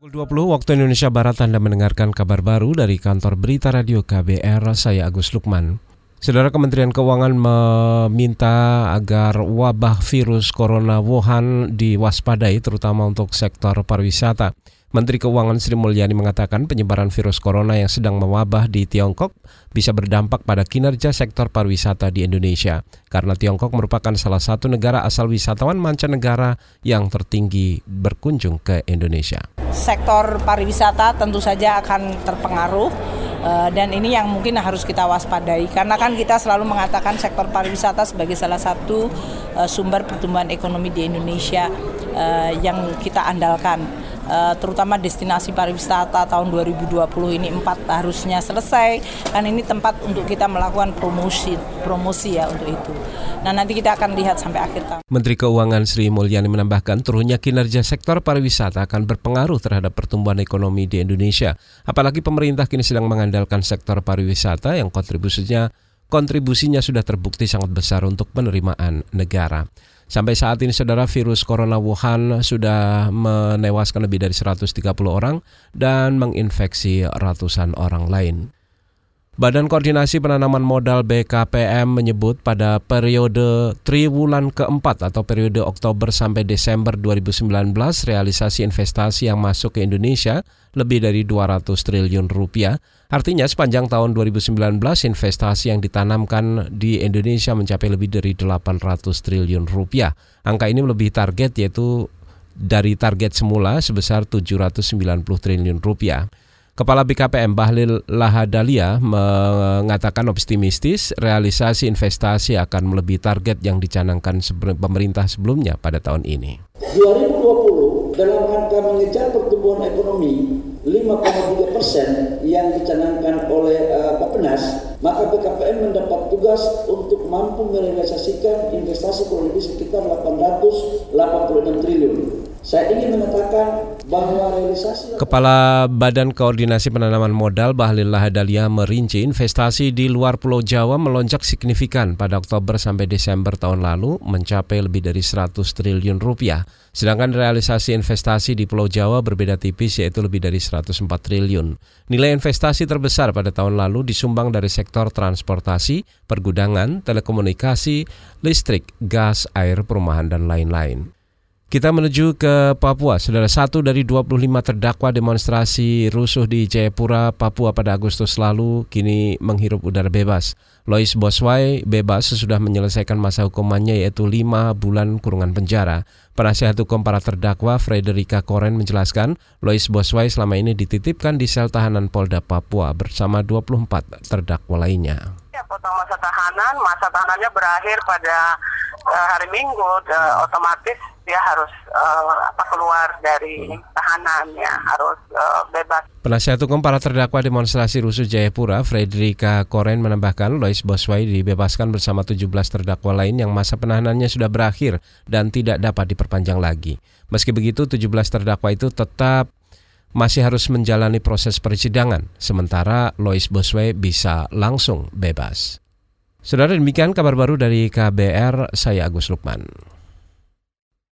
Pukul 20 waktu Indonesia Barat Anda mendengarkan kabar baru dari kantor berita radio KBR, saya Agus Lukman. Saudara Kementerian Keuangan meminta agar wabah virus corona Wuhan diwaspadai terutama untuk sektor pariwisata. Menteri Keuangan Sri Mulyani mengatakan penyebaran virus corona yang sedang mewabah di Tiongkok bisa berdampak pada kinerja sektor pariwisata di Indonesia karena Tiongkok merupakan salah satu negara asal wisatawan mancanegara yang tertinggi berkunjung ke Indonesia. Sektor pariwisata tentu saja akan terpengaruh eh, dan ini yang mungkin harus kita waspadai. Karena kan kita selalu mengatakan sektor pariwisata sebagai salah satu eh, sumber pertumbuhan ekonomi di Indonesia eh, yang kita andalkan Eh, terutama destinasi pariwisata tahun 2020 ini empat harusnya selesai kan ini tempat untuk kita melakukan promosi promosi ya untuk itu. Nah nanti kita akan lihat sampai akhir tahun. Menteri Keuangan Sri Mulyani menambahkan turunnya kinerja sektor pariwisata akan berpengaruh terhadap pertumbuhan ekonomi di Indonesia. Apalagi pemerintah kini sedang mengandalkan sektor pariwisata yang kontribusinya kontribusinya sudah terbukti sangat besar untuk penerimaan negara. Sampai saat ini saudara virus corona Wuhan sudah menewaskan lebih dari 130 orang dan menginfeksi ratusan orang lain. Badan Koordinasi Penanaman Modal BKPM menyebut pada periode triwulan keempat atau periode Oktober sampai Desember 2019 realisasi investasi yang masuk ke Indonesia lebih dari 200 triliun rupiah. Artinya sepanjang tahun 2019 investasi yang ditanamkan di Indonesia mencapai lebih dari 800 triliun rupiah. Angka ini melebihi target yaitu dari target semula sebesar 790 triliun rupiah. Kepala BKPM Bahlil Lahadalia mengatakan optimistis realisasi investasi akan melebihi target yang dicanangkan pemerintah sebelumnya pada tahun ini. 2020 dalam rangka mengejar pertumbuhan ekonomi 5,3 persen yang dicanangkan oleh uh, Bapenas, maka BKPM mendapat tugas untuk mampu merealisasikan investasi kurang lebih sekitar 886 triliun. Saya ingin mengatakan Kepala Badan Koordinasi Penanaman Modal Bahlil Lahadalia merinci investasi di luar Pulau Jawa melonjak signifikan pada Oktober sampai Desember tahun lalu mencapai lebih dari 100 triliun rupiah. Sedangkan realisasi investasi di Pulau Jawa berbeda tipis yaitu lebih dari 104 triliun. Nilai investasi terbesar pada tahun lalu disumbang dari sektor transportasi, pergudangan, telekomunikasi, listrik, gas, air, perumahan, dan lain-lain. Kita menuju ke Papua. Saudara satu dari 25 terdakwa demonstrasi rusuh di Jayapura, Papua pada Agustus lalu kini menghirup udara bebas. Lois Boswai bebas sesudah menyelesaikan masa hukumannya yaitu lima bulan kurungan penjara. Penasihat hukum para terdakwa Frederica Koren menjelaskan Lois Boswai selama ini dititipkan di sel tahanan Polda Papua bersama 24 terdakwa lainnya. Ya, potong masa tahanan, masa tahanannya berakhir pada uh, hari Minggu, uh, otomatis dia harus uh, apa keluar dari tahanan ya harus uh, bebas. Penasihat hukum para terdakwa demonstrasi rusuh Jayapura, Frederica Koren menambahkan Lois Boswai dibebaskan bersama 17 terdakwa lain yang masa penahanannya sudah berakhir dan tidak dapat diperpanjang lagi. Meski begitu, 17 terdakwa itu tetap masih harus menjalani proses persidangan, sementara Lois Boswai bisa langsung bebas. Saudara demikian kabar baru dari KBR, saya Agus Lukman.